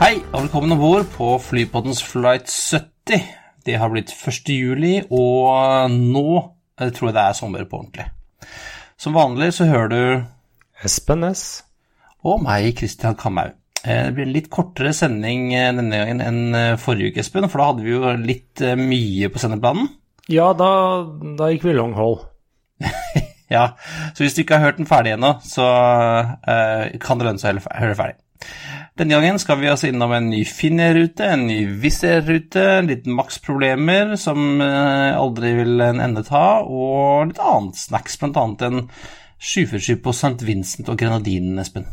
Hei, og velkommen om bord på Flypoddens flight 70. Det har blitt 1. juli, og nå jeg tror jeg det er sommer på ordentlig. Som vanlig så hører du Espen S. og meg, Christian Kamhaug. Eh, Det blir en litt kortere sending eh, denne gangen enn eh, forrige uke, Espen, for da hadde vi jo litt eh, mye på sendeplanen. Ja, da, da gikk vi long haul. Ja, så hvis du ikke har hørt den ferdig ennå, så uh, kan det lønne seg å høre ferdig. Denne gangen skal vi altså innom en ny Finnair-rute, en ny Wizz Air-rute, litt Max-problemer som eh, aldri vil en ende ta, og litt annet snacks, annet en 747 på St. Vincent og Grenadinen, Espen.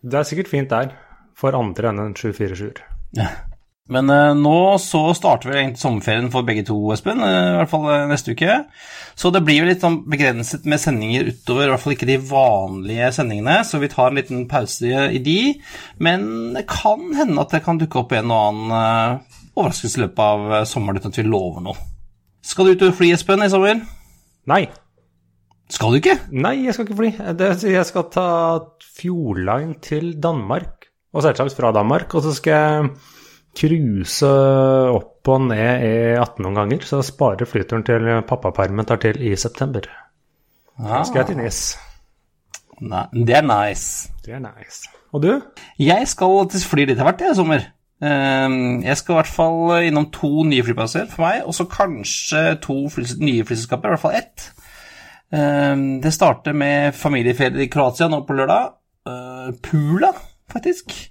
Det er sikkert fint der, for andre enn en 747-er. Men eh, nå så starter vel egentlig sommerferien for begge to, Espen, eh, i hvert fall eh, neste uke. Så det blir jo litt sånn begrenset med sendinger utover, i hvert fall ikke de vanlige sendingene, så vi tar en liten pause i de. Men det kan hende at det kan dukke opp en og annen overraskelse i løpet av sommeren uten at vi lover noe. Skal du ut og fly, Espen, i sommer? Nei, Skal du ikke? nei, jeg skal ikke fly. Det, jeg skal ta Fjordline til Danmark, og selvsagt fra Danmark. Og så skal jeg cruise opp og ned E18 noen ganger, så sparer flyturen til pappapermen tar til i september. Ah. Skal jeg til Nes. nei, det er nice. Det er nice. Og du? Jeg skal fly litt av hvert jeg, i sommer. Ehm, Jeg skal i hvert fall innom to nye flyplasser for meg, og så kanskje to nye flyselskaper, i hvert fall ett. Ehm, Det starter med familieferie i Kroatia nå på lørdag. Eh, Pula, faktisk.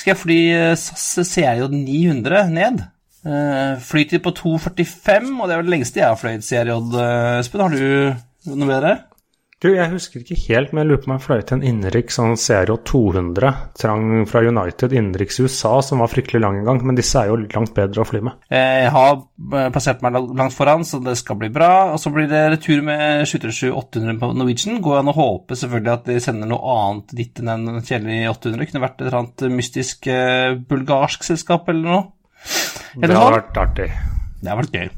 Skal jeg fly eh, SAS CRJ 900 ned. Eh, Flytid på 2,45, og det er vel det lengste jeg har fløyet CRJ. eh, Espen, har du noe bedre? Du, jeg husker ikke helt, men jeg lurer på om jeg fløy til en innenriks sånn CRO 200 trang fra United innenriks i USA, som var fryktelig lang en gang, men disse er jo langt bedre å fly med. Jeg har eh, plassert meg langt foran, så det skal bli bra. Og så blir det retur med 737-800 på Norwegian. Går an å håpe selvfølgelig at de sender noe annet dit enn en kjedelig 800. Kunne vært et eller annet mystisk eh, bulgarsk selskap eller noe. Det Eller hadde hva? vært artig. Det har vært gøy.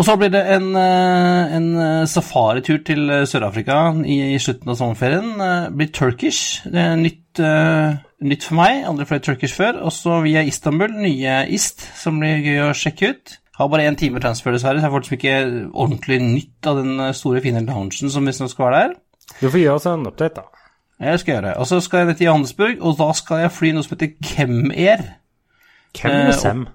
Og så blir det en, eh, en eh, safaritur til eh, Sør-Afrika i, slutten av sommerferien. Eh, blir Turkish. Det er nytt, eh, nytt for meg. Aldri fløyet Turkish før. Og så via Istanbul, nye Ist, som blir gøy å sjekke ut. Har bare én time transfer, dessverre, så jeg får liksom ikke ordentlig nytt av den eh, store, fine loungen som visstnok skal være der. Du får gi oss en update, da. Jeg skal gjøre det. Og så skal jeg ned til Johannesburg, og da skal jeg fly noe som heter Chem-Air. Kem Eh, er og- Sem?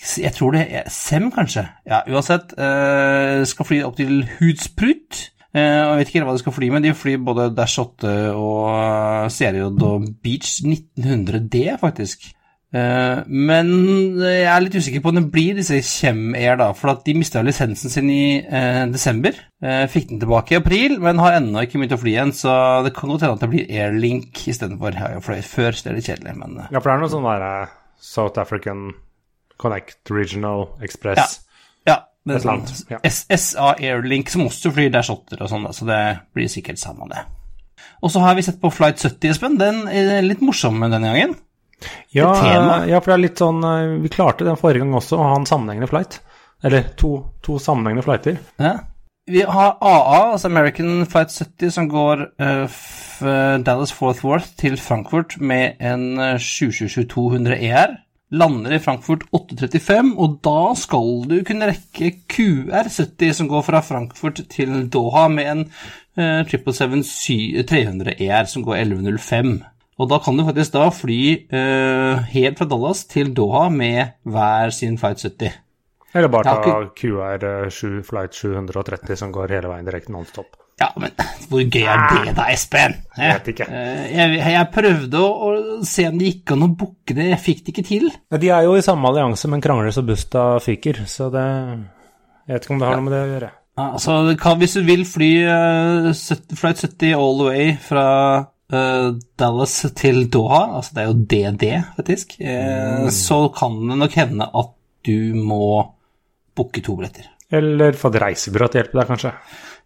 Jeg tror det er Sem, kanskje. Ja, uansett. Eh, skal fly opp til Hudsprut. Eh, jeg vet ikke hva de skal fly med. De flyr både Dash 8 og eh, CRJ og Beach 1900D, faktisk. Eh, men jeg er litt usikker på om det blir disse Chem-Air, da. For de mista lisensen sin i eh, desember. Eh, fikk den tilbake i april, men har ennå ikke begynt å fly igjen. Så det kan godt hende at det blir Airlink istedenfor. Jeg har jo fløyet før, så det er litt kjedelig, men eh, Ja, for det er noe sånn derre eh, South African Connect Regional Express. Ja, det er sånn ja. S- Airlink, som også flyr der shotter og sånn, så det blir sikkert samme det. Og så har vi sett på Flight 70, Espen. Den er litt morsom denne gangen. Ja, ja, for det er litt sånn eh, Vi klarte den forrige gang også å ha en sammenhengende flight. Eller to, to sammenhengende flighter. Ja. Vi har AA, altså American Flight 70, som går uh, Dallas Fort Worth til Frankfurt med en eh, 727-200 ER. Lander i Frankfurt 8.35, og da skal du kunne rekke QR70, som går fra Frankfurt til Doha med en eh, 777 300 ER, som går 11.05. Og da kan du faktisk da fly eh, helt fra Dallas til Doha med hver sin Flight 70. Eller bare ta har QR7 flight 730 som går hele veien direkte nonstop. Ja, men hvor gøy er det da, Espen? Jeg vet ikke. Eh, Jeg, jeg prøvde å, å se om det gikk an å booke det, jeg fikk det ikke til. Ja, De er jo i samme allianse, men krangler så busta fyker, så det Jeg vet ikke om det har noe med det å gjøre. Altså, det kan, hvis du vil fly uh, 70, flight 70 all the way fra uh, Dallas til Doha, altså det er jo DD, faktisk, eh, så kan det nok hende at du må booke to billetter. Eller få et reisebyrå til å hjelpe deg, kanskje.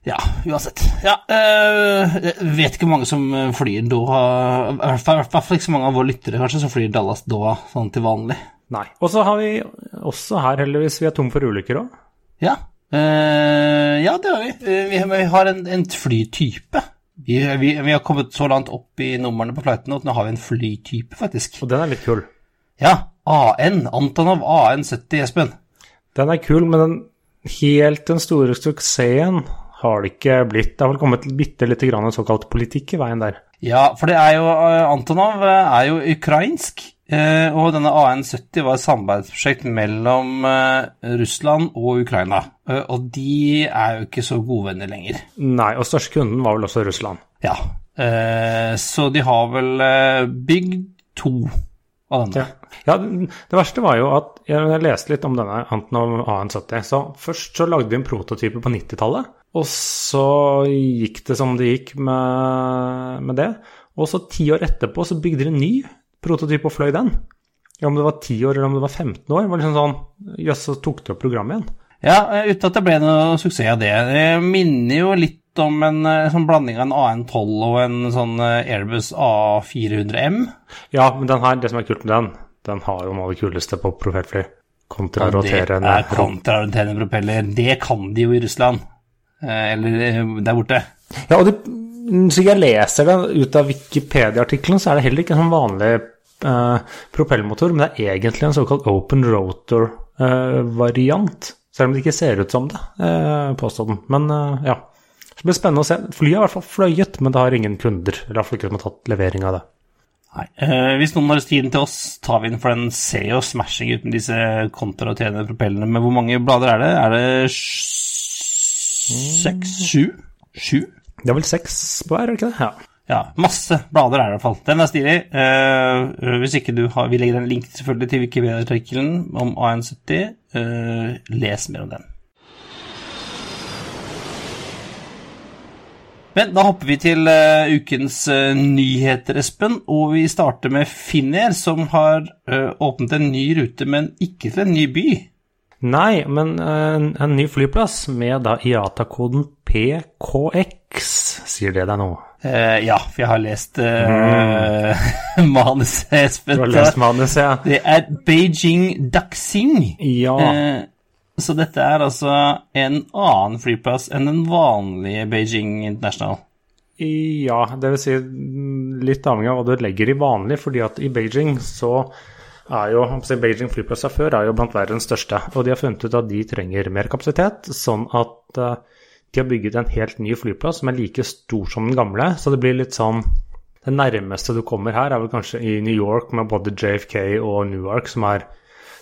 Ja, uansett. Ja, øh, jeg vet ikke hvor mange som flyr Doha I hvert fall, ikke så mange av våre lyttere kanskje som flyr Dallas Doha sånn til vanlig. Nei. Og så har vi også her, heldigvis, vi er tom for ulykker òg. Ja, øh, ja det har vi. Eh, Vi, vi har en, en flytype. Vi, vi, vi har kommet så langt opp i numrene på flightene at nå har vi en flytype, faktisk. Og den er litt kul. Ja, AN. Antonov AN70, Espen. Den er kul, men den helt den store suksessen har det ikke blitt. Det har vel kommet bitte lite grann såkalt politikk i veien der. Ja, for det er jo øh, Antonov øh, er jo ukrainsk. eh, Og denne AN70 var et samarbeidsprosjekt mellom Russland og Ukraina. Eh, Og de er jo ikke så gode venner lenger. Nei, og største kunden var vel også Russland. Ja. eh, Så de har vel eh, bygd to av denne. Ja. ja, det verste var jo at jeg leste litt om denne Antonov AN70. Så først så lagde de en prototype på 90-tallet, og så gikk det som det gikk med, med det. Og så ti år etterpå så bygde de en ny prototype og fløy den. Om det var ti år eller om det var 15 år, var liksom sånn Jøss, så tok de opp programmet igjen. Ja, eh, uten at det ble noe suksess av det. Det minner jo litt om en eh, sånn blanding av en AN12 og en sånn eh, Airbus A400M. Ja, men den her, det som er kult med den, den har jo noe av det kuleste på profilfly. Kontraroterende Det er kontraroterende propeller. Det kan de jo i Russland. Eh, Eller eh, der borte. Ja, og det, så jeg leser det ut av Wikipedia-artikkelen, så er det heller ikke en sånn vanlig eh, propellmotor, men det er egentlig en såkalt open rotor-variant. selv om det ikke ser ut som det, eh, påstod den. Men eh, ja. Så det blir spennende å se. Flyet har i hvert fall fløyet, men det har ingen kunder. Eller iallfall ikke som har tatt levering av det. Nei. Eh, hvis noen har tiden til oss, tar vi den, for den ser jo smashing ut med disse kontraroterende propellene. Men hvor mange blader er det? Er det seks? Sju? Sju? Det er vel seks på hver, er det ikke det? Ja. Ja, masse blader er det i hvert fall. Den er stilig. Uh, hvis ikke du har Vi legger en link selvfølgelig til Wikipedia-artikkelen om AN70. Uh, les mer om den. Men da hopper vi til uh, ukens uh, nyheter, Espen. Og vi starter med Finnair, som har uh, åpnet en ny rute, men ikke til en ny by. Nei, men eh, en, en ny flyplass med da IATA-koden PKX, sier det deg nå? Uh, ja, for jeg har lest uh, manuset, Espen. Du har lest manuset, ja. Det er Beijing Daxing. Ja. Uh, så dette er altså en annen flyplass enn den vanlige Beijing International. Ja, det vil si mm, litt avhengig av hva du legger i vanlig, fordi at i Beijing så er jo Beijing flyplass fra før er jo blant verdens største, og de har funnet ut at de trenger mer kapasitet, sånn at eh, de har bygget en helt ny flyplass som er like stor som den gamle, så det blir litt sånn Det nærmeste du kommer her, er vel kanskje i New York med både JFK og Newark, som er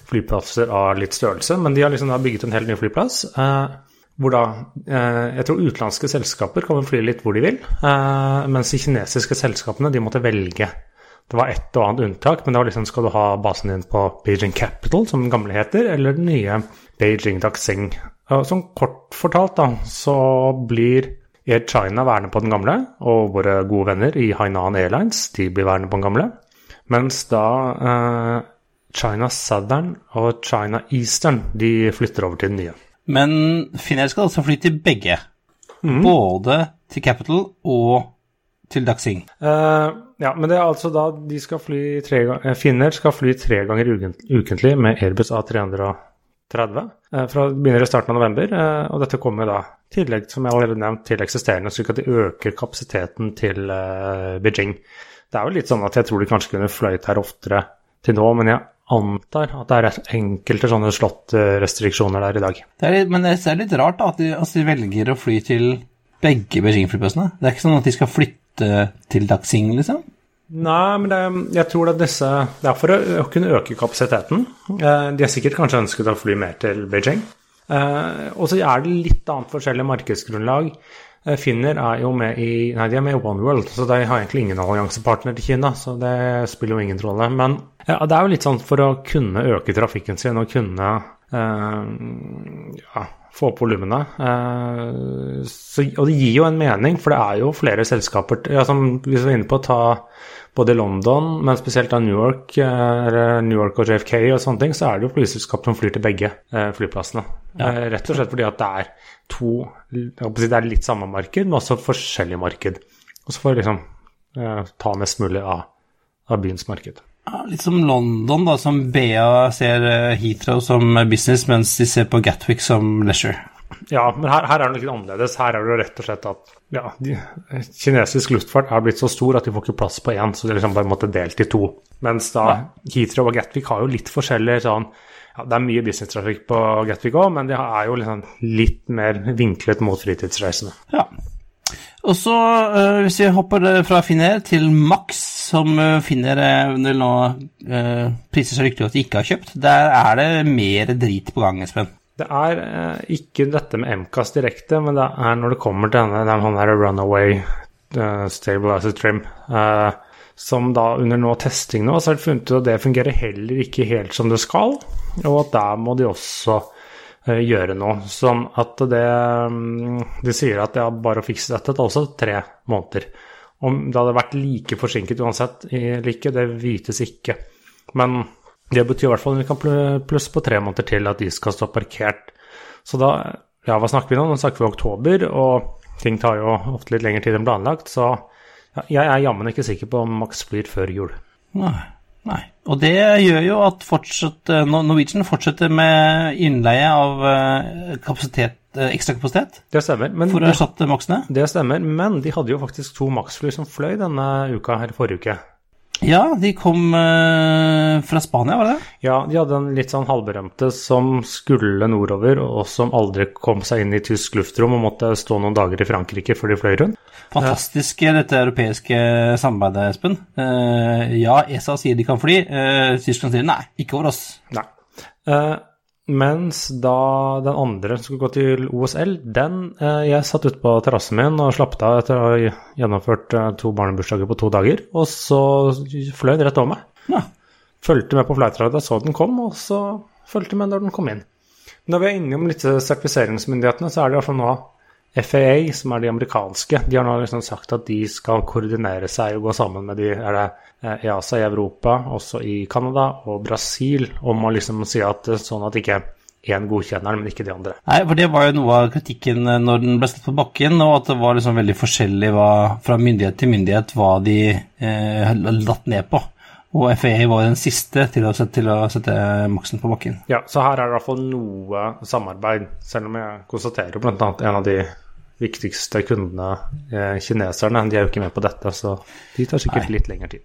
flyplasser av litt størrelse, men de har liksom bygget en helt ny flyplass. Eh, hvor da eh, Jeg tror utenlandske selskaper kan fly litt hvor de vil, mens de kinesiske selskapene de måtte velge. Det var et og annet unntak, men det var liksom skal du ha basen din på Beijing Capital, som den gamle heter, eller den nye Beijing Daxing. Sånn kort fortalt, da, så blir Air China værende på den gamle, og våre gode venner i Hainan Airlines de blir værende på den gamle. Mens da eh, China Southern og China Eastern de flytter over til den nye. Men Finnair skal altså fly til begge. Både til Capital og til Daxing. Eh, ja, men det er altså da de skal fly tre ganger Finner skal fly tre ganger ukentlig med Airbus A330. Eh, fra begynner i starten av november, eh, og dette kommer da tillegg, som jeg allerede nevnt, til eksisterende, slik at de øker kapasiteten til eh, Beijing. Det er jo litt sånn at jeg tror de kanskje kunne fløyet her oftere til nå, men jeg antar at det er enkelte sånne slått-restriksjoner der i dag. Det er litt, men det er litt rart da, at de, altså, de velger å fly til begge Beijing-flyplassene. Det er ikke sånn at de skal flytte til Daxing, liksom? Nei, men det, jeg tror at disse Det er for å, kunne øke kapasiteten. Eh, de har sikkert kanskje ønsket å fly mer til Beijing. Eh, og så er det litt annet forskjellig markedsgrunnlag. Eh, Finner er jo med i Nei, de er med i Oneworld, så de har egentlig ingen alliansepartner til Kina. Så det spiller jo ingen rolle. Men ja, det er jo litt sånn for å kunne øke trafikken sin og kunne eh, ja, få opp volumene. Eh, og det gir jo en mening, for det er jo flere selskaper ja, som Hvis vi er inne på å ta både i London, men spesielt da New York, eh, New York og JFK og sånne ting, så er det jo flyselskap som flyr til begge eh, flyplassene. Ja. Eh, rett og slett fordi at det er to Det er litt samme marked, men også forskjellig marked. Og så får vi liksom ta mest mulig av, av byens marked. Litt som London, da, som BA ser Heathrow som business, mens de ser på Gatwick som leisure. Ja, men her, her er det litt annerledes. Her er det rett og slett at ja, de, kinesisk luftfart er blitt så stor at de får ikke plass på én, så de liksom bare måtte delt i to. Mens da. Heathrow og Gatwick har jo litt forskjellig sånn ja, Det er mye businesstrafikk på Gatwick òg, men de er jo liksom litt mer vinklet mot fritidsreisende. Ja. Og så, eh, hvis vi hopper eh, fra Finner til Max, som Finner eh, nå uh, priser så riktig at de ikke har kjøpt, der er det mer drit på gang, Espen. Det er eh, ikke dette med MCAS direkte, men det er når det kommer til denne den han der runaway uh, stabilizer trim, uh, som da under noe testing nå, så har de funnet ut at det fungerer heller ikke helt som det skal, og at der må de også uh, gjøre noe. Sånn at det um, De sier at det er bare å fikse dette, det tar også tre måneder. Om det hadde vært like forsinket uansett eller ikke, det vites ikke. Men det betyr i hvert fall at vi kan plusse på tre måneder til at de skal stå parkert. Så da, ja, hva snakker vi nå? Nå snakker vi oktober, og ting tar jo ofte litt lengre tid enn planlagt. Så jeg er jammen ikke sikker på om Max flyr før jul. Nei. Nei. Og det gjør jo at fortsatt, eh, Norwegian fortsetter med innleie av eh, kapasitet, eh, ekstra kapasitet Det stemmer. Men for å erstatte Maxene. det stemmer, men de hadde jo faktisk to Max-fly som fløy denne uka her forrige uke. Ja, de kom eh, fra Spania, var det det? Ja, de hadde en litt sånn halvberømte som skulle nordover, og som aldri kom seg inn i tysk luftrom og måtte stå noen dager i Frankrike før de fløy rundt. Fantastisk dette europeiske samarbeidet, Espen. Eh, ja, ESA sier de kan fly. Tyskland sier nei, ikke over oss. Nei. Mens da den andre som skulle gå til OSL, den eh, Jeg satt ute på terrassen min og slappet av etter å ha gjennomført eh, to barnebursdager på to dager, og så fløy den rett over meg. Ja. Fulgte med på flightradar, så den kom, og så fulgte med når den kom inn. Når vi er innom litt sertifiseringsmyndighetene, så er det i hvert fall nå FAA, som er de amerikanske, de har nå liksom sagt at de skal koordinere seg og gå sammen med de er det eh, EASA i Europa, også i Canada og Brasil, om å liksom si at eh, sånn at ikke én godkjenner den, men ikke de andre. Nei, for det var jo noe av kritikken eh, når den ble satt på bakken, og at det var liksom veldig forskjellig hva, fra myndighet til myndighet hva de eh, latt ned på. Og FAA var den siste til å, sette, til å sette maksen på bakken. Ja, så her er det i hvert fall noe samarbeid, selv om jeg konstaterer bl.a. en av de viktigste kundene, eh, kineserne, de er jo ikke med på dette, så de tar sikkert Nei. litt lengre tid.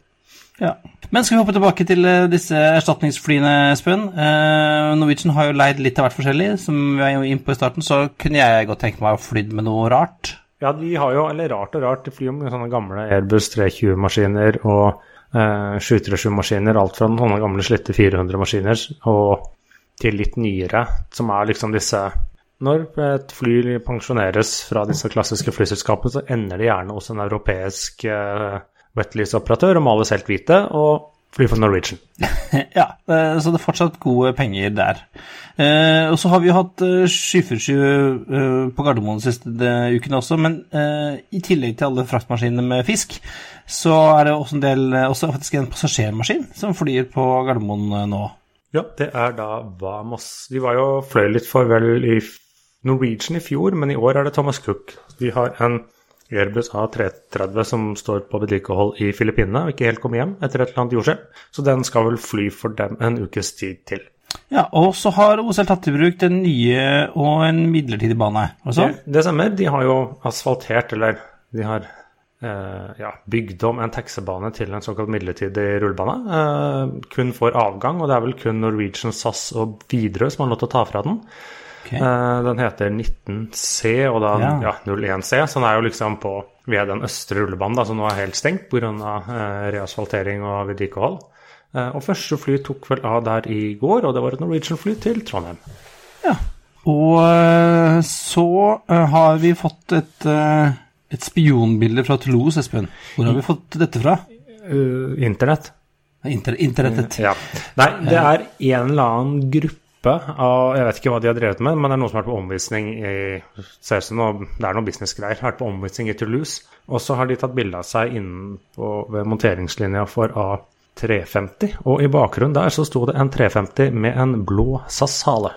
Ja. Men skal vi hoppe tilbake til eh, disse erstatningsflyene, Espen? Eh, Norwegian har jo leid litt av hvert forskjellig. Som vi var jo inne på i starten, så kunne jeg godt tenke meg å fly med noe rart. Ja, de har jo, eller rart og rart, de flyr med sånne gamle Airbus 320-maskiner og eh, 737-maskiner, alt fra sånne gamle slitte 400-maskiner og til litt nyere, som er liksom disse Når et fly pensjoneres fra disse klassiske flyselskapene, så ender det gjerne hos en europeisk uh, wetlease-operatør og males helt hvite, og flyr for Norwegian. ja, eh, så det er fortsatt gode penger der. Eh, og så har vi jo hatt 747 eh, på Gardermoen de siste ukene også, men eh, i tillegg til alle fraktmaskinene med fisk, så er det også en del, også faktisk en passasjermaskin som flyr på Gardermoen nå. Ja, det er da Vamos. De var jo fløy litt for vel i Norwegian i fjor, men i år er det Thomas Cook. De har en Airbus A330 som står på vedlikehold i Filippinene og ikke helt kom hjem etter et eller annet jordskjelv, så den skal vel fly for dem en ukes tid til. Ja, og så har OSL tatt i bruk den nye og en midlertidig bane. Altså? Det, det stemmer. De har jo asfaltert, eller de har eh, ja, bygd om en taxibane til en såkalt midlertidig rullebane. Eh, kun for avgang, og det er vel kun Norwegian, SAS og Widerøe som har lov til å ta fra den. Ok. Eh, den heter 19C og da Ja. ja. 01C, så den er jo liksom på ved den østre rullebanen, da, som nå er helt stengt pga. Eh, reasfaltering og vedlikehold. Eh, og første fly tok vel av der i går, og det var et Norwegian-fly til Trondheim. Ja. Og eh, så eh, har vi fått et, et spionbilde fra Toulouse, Espen. Hvor har vi fått dette fra? Uh, Internett. Inter internettet. Ja. Nei, det er en eller annen gruppe av Jeg vet ikke hva de har drevet med, men det er noen som har vært på omvisning i ser ut som noe, Det er noe businessgreier. Vært på omvisning i Toulouse. Og så har de tatt bilde av seg innenpå ved monteringslinja for A350. Og i bakgrunnen der så sto det en 350 med en blå SAS-hale.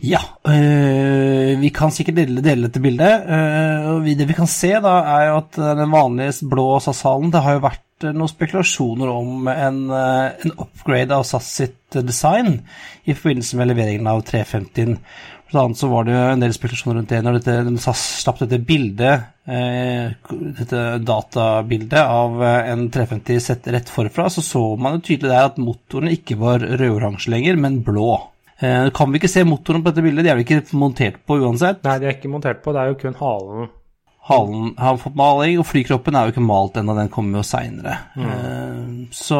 Ja, øh, vi kan sikkert dele, dele dette bildet. Øh, det vi kan se, da, er jo at den vanlige blå SAS-halen Det har jo vært noen spekulasjoner om en, en upgrade av SAS sitt design i forbindelse med leveringen av 350-en. Blant annet så var det en del spekulasjoner rundt det når dette, SAS slapp dette bildet, eh, dette databildet av en 350 sett rett forfra, så så man jo tydelig der at motoren ikke var rød-oransje lenger, men blå. Eh, kan vi ikke se motoren på dette bildet? De er vel ikke montert på uansett? Nei, de er ikke montert på, det er jo kun halen. Halen har fått maling, og flykroppen er jo ikke malt ennå, den kommer jo seinere. Mm. Så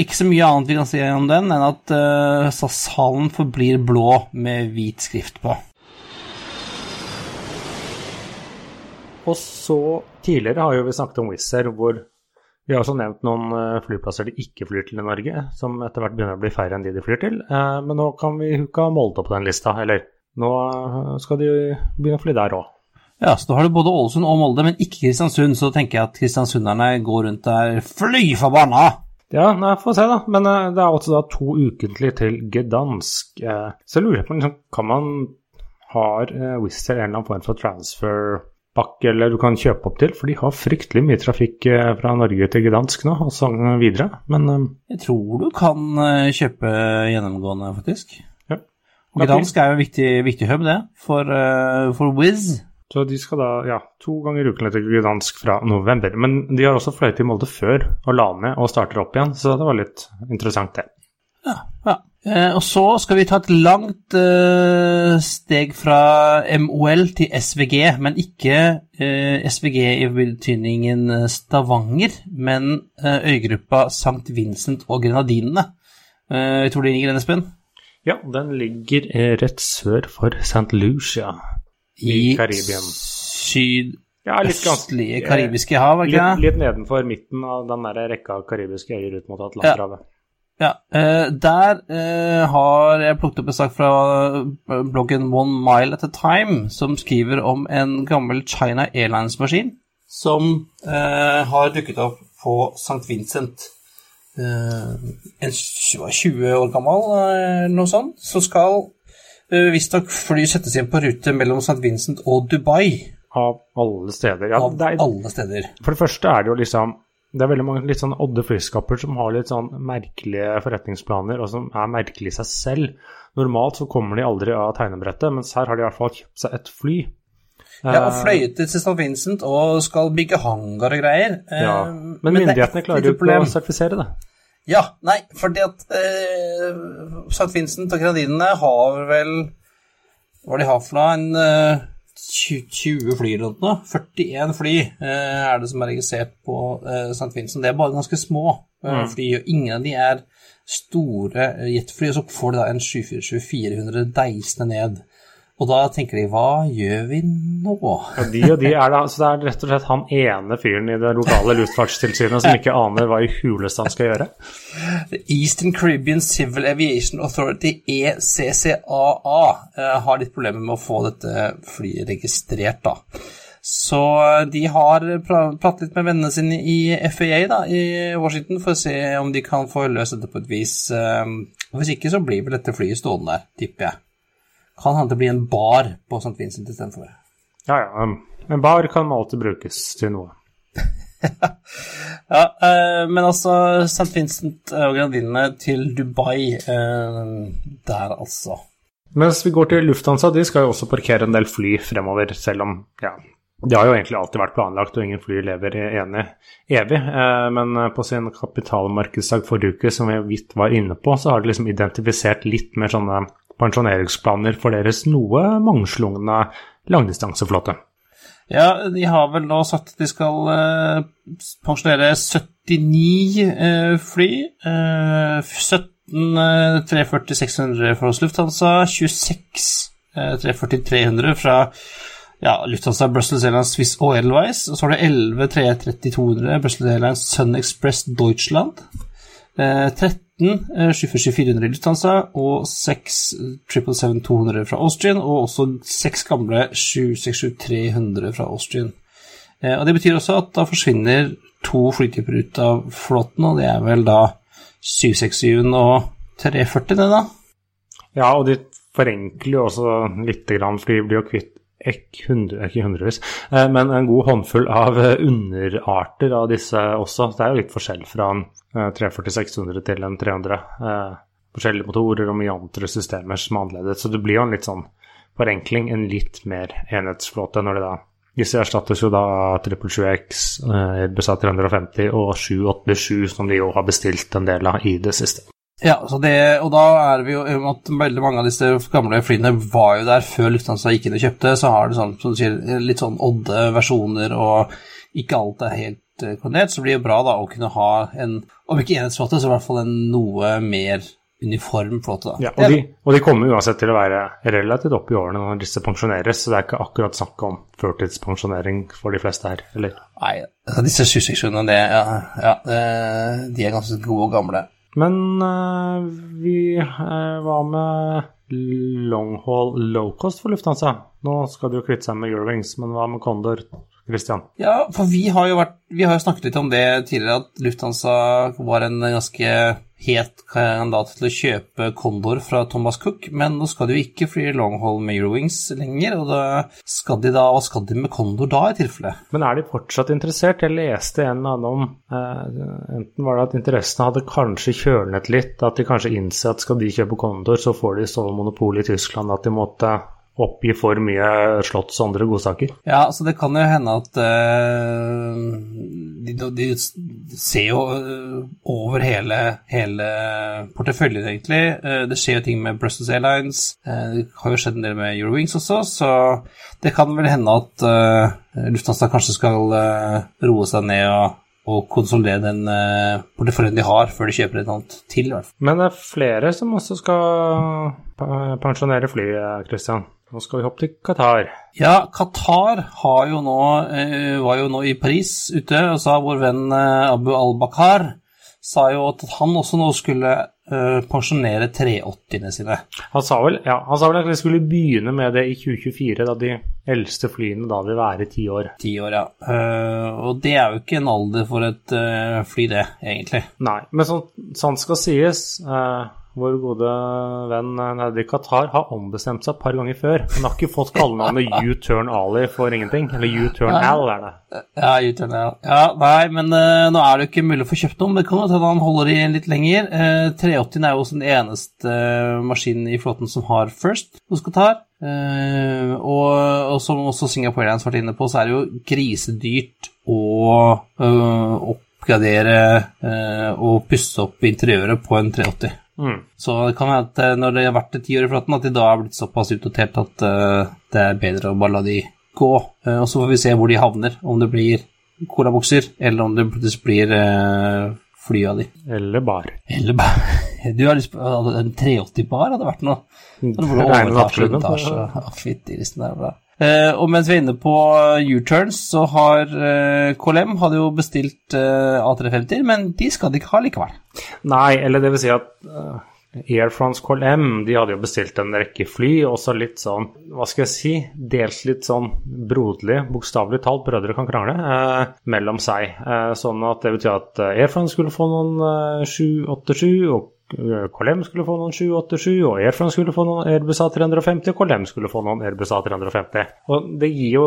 ikke så mye annet vi kan si om den enn at uh, SAS-halen forblir blå med hvit skrift på. Og så Tidligere har jo vi snakket om Wizz Air, hvor vi har også nevnt noen flyplasser de ikke flyr til i Norge, som etter hvert begynner å bli færre enn de de flyr til. Men nå kan vi huke Molde på den lista, eller nå skal de begynne å fly der òg. Ja, så da har du både Ålesund og Molde, men ikke Kristiansund. Så tenker jeg at kristiansunderne går rundt der fly forbanna! Ja, nei, får se, da. Men uh, det er altså da to ukentlig til Gdansk. Uh, så jeg lurer på, liksom, kan man Har uh, Wizz Air en eller annen form for transferpakke eller du kan kjøpe opp til? For de har fryktelig mye trafikk fra Norge til Gdansk nå, og så videre. Men Jeg tror du kan kjøpe gjennomgående, faktisk. Ja. Gdansk er jo en viktig, viktig hub, det, for, for Wizz. Så de skal da, ja, to ganger uken til Gdansk fra november. Men de har også fløyet i Molde før og la ned og starter opp igjen, så det var litt interessant, det. Ja, ja. Eh, og så skal vi ta et langt eh, steg fra MOL til SVG, men ikke eh, SVG i betydningen Stavanger, men øygruppa St. Vincent og Grenadinene. Jeg tror det ligger den, Espen? Ja, den ligger rett sør for St. Lucia i, Karibien. Sydøstlige ja, karibiske hav, ikke litt, litt nedenfor midten av den der rekka av karibiske øyer ut mot Atlanterhavet. Ja, ja. der eh, har jeg plukket opp en sak fra bloggen One Mile at a Time, som skriver om en gammel China Airlines-maskin som eh, har dukket opp på St. Vincent. En 20 år gammel, noe sånt, så skal visstnok fly settes inn på rute mellom St. Vincent og Dubai. Av alle steder. Ja, Av er, alle steder. For det første er det jo liksom Det er veldig mange litt sånn odde flyskaper som har litt sånn merkelige forretningsplaner, og som er merkelige i seg selv. Normalt så kommer de aldri av tegnebrettet, mens her har de i hvert fall kjøpt seg et fly. Ja, og fløyet til St. Vincent og skal bygge hangar og greier. Ja, men, men myndighetene klarer jo ikke å sertifisere det. Ja, nei, fordi at eh, St. Vincent og Grenadinene har vel Hva de har for noe? En eh, 20 fly eller noe? 41 fly eh, er det som er registrert på eh, St. Vincent. Det er bare ganske små eh, fly, og ingen av de er store jetfly. Og så får de da en 747-400 deisende ned. Og da tenker de hva gjør vi nå? Ja, de og de er da, så Det er rett og slett han ene fyren i det lokale luftfartstilsynet som ikke aner hva i huleste han skal gjøre? The Eastern Caribbean Civil Aviation Authority, ECCAA, eh, har litt problemer med å få dette flyet registrert, da. Så de har pratet litt med vennene sine i FAA da, i Washington for å se om de kan få løst dette på et vis. Eh, hvis ikke så blir vel dette flyet stående der, tipper jeg kan hende det blir en bar på St. Vincent istedenfor. Ja, ja. En bar kan alltid brukes til noe. ja, eh, men altså St. Vincent og Grenadinene til Dubai eh, der, altså. Mens vi går til Lufthansa, de skal jo også parkere en del fly fremover, selv om ja, det har jo egentlig alltid vært planlagt, og ingen fly lever enig evig. Eh, men på sin kapitalmarkedsdag forrige uke, som vi vidt var inne på, så har de liksom identifisert litt mer sånne pensjoneringsplaner for deres noe mangslungne langdistanseflåte. Ja, de har vel nå sagt at de skal eh, pensjonere 79 eh, fly. Eh, 17 340-600 fra Lufthansa, 26 340-300 fra ja, Lufthansa, Brussels Airlines, Swiss og Edelweiss. Og så har du 11 330-200 Brussels Airlines, Sun Express Deutschland. Eh, 13 eh, 747-400 i Lufthansa og 6 777-200 fra Austrian, og også 6 gamle 767-300 fra Austrian. Eh, og Det betyr også at da forsvinner to flytyper ut av flåten, og det er vel da 767-en og 340, det da? Ja, og de forenkler jo også litt, grann, for de blir jo kvitt ikke, hundre, ikke hundrevis, eh, men en god håndfull av eh, underarter av disse også. Det er jo litt forskjell fra en 340-600 til en 300. Forskjellige motorer og mye andre systemer som er annerledes. Så det blir jo en litt sånn forenkling, en litt mer enhetsflåte når det da disse erstattes jo da 777X, Airbus A350 og 787, som de jo har bestilt en del av i det siste. Ja, det, og da er vi jo at veldig mange av disse gamle flyene var jo der før Lufthansa gikk inn og kjøpte, så har det sånn, som du sier, litt sånn odde versjoner, og ikke alt er helt koordinert, så blir det bra da å kunne ha en, om ikke enhetsflåte, så i hvert fall en noe mer uniform flåte. da. Ja, og, de, og de kommer uansett til å være relativt opp i årene når disse pensjoneres, så det er ikke akkurat snakk om førtidspensjonering for de fleste her, eller? Nei, disse 26-ene, ja, ja, de er ganske gode og gamle. Men uh, vi uh, var med long-haul low-cost for Lufthansa. Nå skal de jo kvitte seg med Eurowings, men hva med Condor? Christian? Ja, for vi har jo, vært, vi har snakket litt om det tidligere, at Lufthansa var en ganske het kandidat til å kjøpe Condor fra Thomas Cook, men nå skal de jo ikke fly long-haul med Eurowings lenger, og da skal de da, hva skal de med Condor da, i tilfelle? Men er de fortsatt interessert? Jeg leste en eller annen om eh, Enten var det at interessene hadde kanskje kjølnet litt, at de kanskje innser at skal de kjøpe Condor, så får de så monopol i Tyskland at de måtte oppgi for mye slotts og andre godsaker. Ja, så det kan jo hende at uh, de, de, ser jo eh, over hele, hele porteføljen, egentlig. Uh, det skjer jo ting med Brussels Airlines. Uh, det har jo skjedd en del med Eurowings også, så det kan vel hende at Lufthansa kanskje skal roe seg ned og og konsolidere den uh, porteføljen de har, før de kjøper et annet til. i hvert fall. Men det er flere som også skal pensjonere fly, Christian. Nå skal vi hoppe til Qatar. Ja, Qatar jo nå, eh, var jo nå i Paris ute og sa vår venn eh, Abu al-Bakar sa jo at han også nå skulle uh, pensjonere 380-ene sine. Han sa, vel, ja, han sa vel at de skulle begynne med det i 2024, da de eldste flyene da vil være ti år. Ti år, ja. Uh, og det er jo ikke en alder for et uh, fly, det, egentlig. Nei, men sånn, sånn skal sies. Uh, vår gode venn nede i Qatar har ombestemt seg et par ganger før. Han har ikke fått kallenavnet U-turn Ali for ingenting. Eller U-turn Al, er det. Ja, U-turn Al. Ja, nei, men uh, nå er det jo ikke mulig å få kjøpt noen. Det kan hende han holder i litt lenger. Uh, 380 er jo også den eneste uh, maskinen i flåten som har First hos Qatar. Uh, og, og, som også Singapore Airlines vært inne på, så er det jo grisedyrt å oppgradere og pusse opp interiøret på en 380. Mm. Så det kan være at eh, når det har vært ti år i flaten, at de da er blitt såpass utdatert at uh, det er bedre å bare la de gå. Uh, og så får vi se hvor de havner, om det blir colabukser, eller om det plutselig blir uh, fly av de. Eller bar. Eller bar. Du har lyst på en 380-bar hadde vært noe. Det regner absolutt. Fytti det er bra. Uh, og mens vi er inne på U-turns, så har uh, KLM hadde jo bestilt uh, A350, men de skal de ikke ha likevel. Nei, eller det vil si at Air France KLM de hadde jo bestilt en rekke fly, også litt sånn, hva skal jeg si, dels litt sånn broderlig, bokstavelig talt, brødre kan krangle, mellom seg. sånn at det betyr at Air France skulle få noen 787, og KLM skulle få noen 787, og Air France skulle få noen Airbus A350, og KLM skulle få noen Airbus A350. Og det gir jo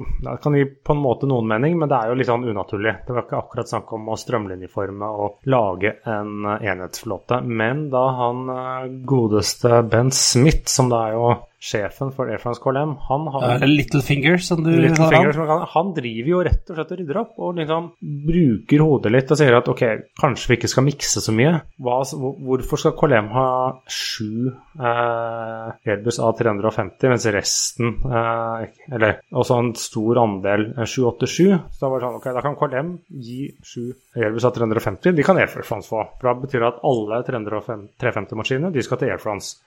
Det kan gi på en måte noen mening, men det er jo litt sånn unaturlig. Det var ikke akkurat snakk om å strømlinjeforme og lage en enhetsflåte. Men da han eh, godeste Ben Smith, som da er jo sjefen for Air France KLM, han har Littlefinger, som du Little har Finger, han. han driver jo rett og slett og rydder opp, og liksom bruker hodet litt og sier at ok, kanskje vi ikke skal mikse så mye. Hva, hvorfor skal KLM ha sju eh, Airbus A350, mens resten eh, Eller også en stor andel 787? Eh, så da var det sånn, ok, da kan KLM gi sju Airbus A350, de kan Air France få. For da betyr det at alle 350-maskinene de skal til Air France.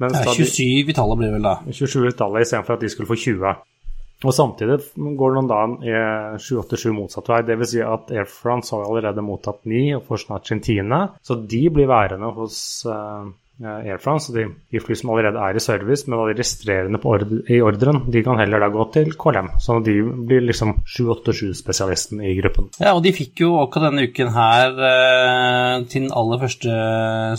Mens ja, 27 i tallet blir det vel da. 27 i tallet istedenfor at de skulle få 20. Og samtidig går det noen dager 787 motsatt vei. Dvs. Si at Air France har allerede mottatt 9 og får snart sin tiende. Så de blir værende hos uh, Air France, de, de fly som allerede er i service, men de restrerende ordre, i ordren, de kan heller da gå til KLM. sånn at de blir liksom 787-spesialisten i gruppen. Ja, og de fikk jo akkurat denne uken her eh, til den aller første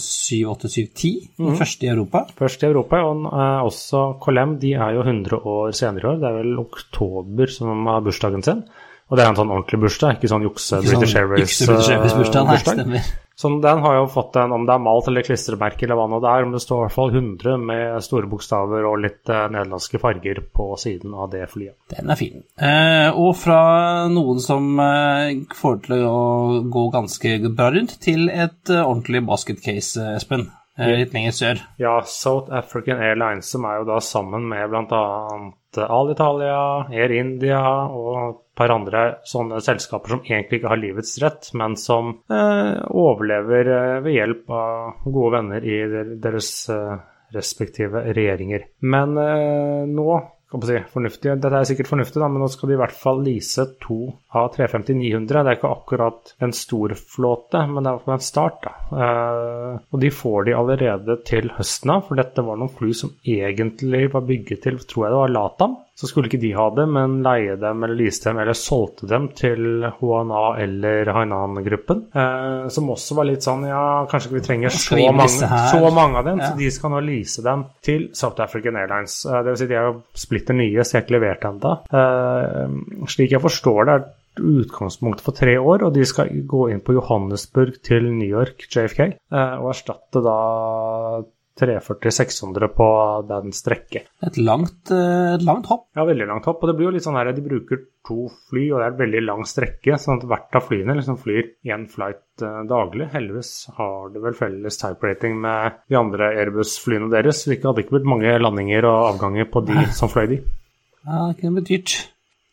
78710, den mm. første i Europa. Først i Europa, og eh, også KLM, de er jo 100 år senere i år. Det er vel oktober som har bursdagen sin. Og det er en sånn ordentlig bursdag, ikke sånn jukse British Airways-bursdag. Nei, stemmer. Så den har jo fått en, om det er malt eller klistremerke eller hva nå det er, men det står i hvert fall 100 med store bokstaver og litt eh, nederlandske farger på siden av det flyet. Den er fin. Eh, og fra noen som eh, får til å gå ganske bra rundt, til et eh, ordentlig basketcase, Espen. Eh, litt lenger sør. Ja, South African Airlines, som er jo da sammen med bl.a. Alitalia, Air India og par andre sånne selskaper som egentlig ikke har livets rett, men som eh, overlever eh, ved hjelp av gode venner i deres eh, respektive regjeringer. Men eh, nå Si. Dette er sikkert fornuftig, da, men nå skal de i hvert fall lease to av 350-900. Det er ikke akkurat en stor flåte, men det er en start. da. Eh, og de får de allerede til høsten av, for dette var noen fly som egentlig var bygget til, tror jeg det var Latam. Så skulle ikke de ha det, men leie dem eller lease dem eller solgte dem til HNA eller Hainan-gruppen. Eh, som også var litt sånn ja, kanskje ikke vi trenger så mange, så mange, av dem, ja. så de skal nå lease dem til South African Airlines. Eh, det vil si de er jo splitter nye, så jeg er ikke levert ennå. slik jeg forstår det, er utgangspunktet for tre år, og de skal gå inn på Johannesburg til New York, JFK, eh, og erstatte da 340-600 på den strekket. Et langt, eh, et langt, hopp? Ja, veldig langt hopp. Og det blir jo litt sånn her, de bruker to fly, og det er et veldig lang strekke, sånn at hvert av flyene liksom flyr én flight uh, daglig. Heldigvis har det vel felles type rating med de andre Airbus-flyene deres, så det hadde ikke blitt mange landinger og avganger på de som fløy de. Ja, det kunne blitt dyrt.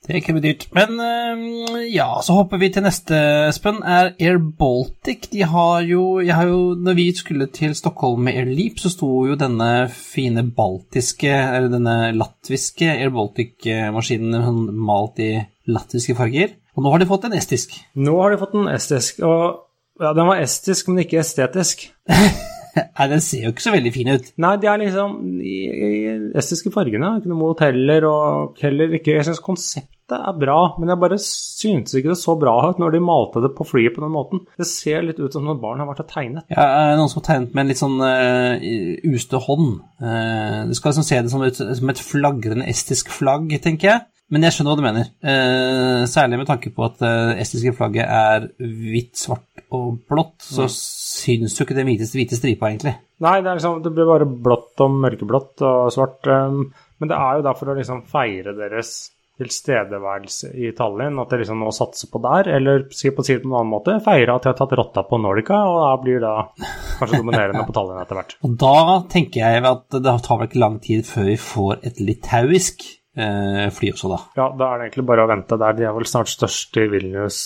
Det kan bli dyrt. Men uh, ja, så hopper vi til neste, Espen. Er Air Baltic. De har jo, har jo Når vi skulle til Stockholm med Air Leap, så sto jo denne fine baltiske, eller denne latviske Air Baltic-maskinen malt i latviske farger. Og nå har de fått en estisk. Nå har de fått en estisk. Og ja, den var estisk, men ikke estetisk. Nei, den ser jo ikke så veldig fin ut. Nei, de er liksom i, i estiske fargene. Ikke noe mot heller, og heller ikke Jeg syns konseptet er bra, men jeg bare syntes ikke det så bra ut når de malte det på flyet på den måten. Det ser litt ut som når barn har vært og tegnet. Ja, noen som har tegnet med en litt sånn uh, ustø hånd. Uh, du skal liksom se det som et, som et flagrende estisk flagg, tenker jeg. Men jeg skjønner hva du mener. Eh, særlig med tanke på at det eh, estiske flagget er hvitt, svart og blått, så mm. Syns jo ikke den hvite, hvite stripa, egentlig. Nei, det, liksom, det, blir bare blått og mørkeblått og svart. Um, men det er jo da for å liksom feire deres tilstedeværelse i Tallinn, at de liksom nå satser på der, eller si på, si på en annen måte, feire at de har tatt rotta på Nordica, og da blir det kanskje dominerende på Tallinn etter hvert. Og da tenker jeg at det tar vel ikke lang tid før vi får et litauisk eh, fly også, da. Ja, da er det egentlig bare å vente der. De er vel snart størst i Vilnius.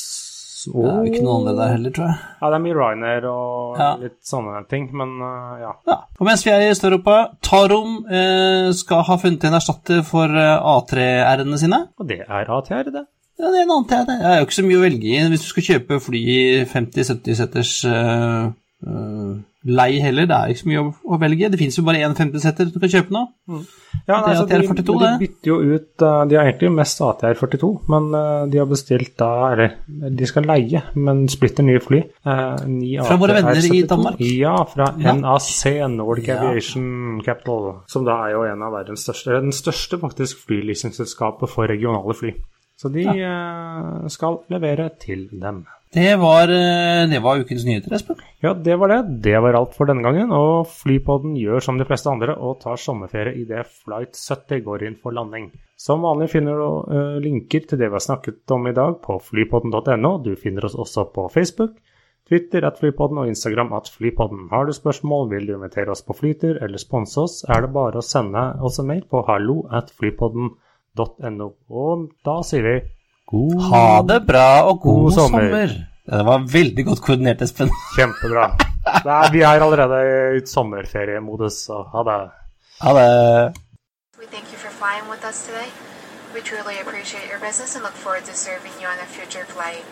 Oh. Det er jo ikke noe annet der heller, tror jeg. Ja, det er mye Ryanair og ja. litt sånne ting, men uh, ja. ja. Og mens vi er i Øst-Europa, Tarom eh, skal ha funnet en erstatter for eh, A3R-ene sine. Og det er ATR, det. Ja, det er en annen TR. Det er jo ikke så mye å velge i hvis du skal kjøpe fly i 50-70 seters uh, uh, lei heller. Det er ikke så mye å, å velge. Det fins jo bare én 50-setter du kan kjøpe nå. Mm. Ja, nei, altså, de, 42, de, bytter jo ut uh, De har egentlig mest ATR 42, men uh, de har bestilt da Eller de skal leie, men splitter nye fly. Uh, fra våre venner i Danmark? Ja, fra ja. NAC, Nordic ja. Aviation Capital, som da er jo en av verdens største Den største faktisk flyleasingselskapet for regionale fly. Så de ja. skal levere til dem. Det var, eh, det var, ukens nyheter, Espen. Ja, det var det. Det var alt for denne gangen. Og Flypodden gjør som de fleste andre og tar sommerferie idet Flight 70 går inn for landing. Som vanlig finner du uh, linker til det vi har snakket om i dag på flypodden.no. Du finner oss også på Facebook, Twitter at Flypodden og Instagram at Flypodden. Har du spørsmål, vil du invitere oss på flytur eller sponse oss, er det bare å sende oss en mail på hallo at flypodden.no. Og da sier vi God Ha det bra og god, god sommer. sommer. Det var veldig godt koordinert, Espen. Kjempebra. Nei, vi er allerede i sommerferiemodus, så ha det. Ha det. We truly appreciate your business and look forward to serving you on a future flight.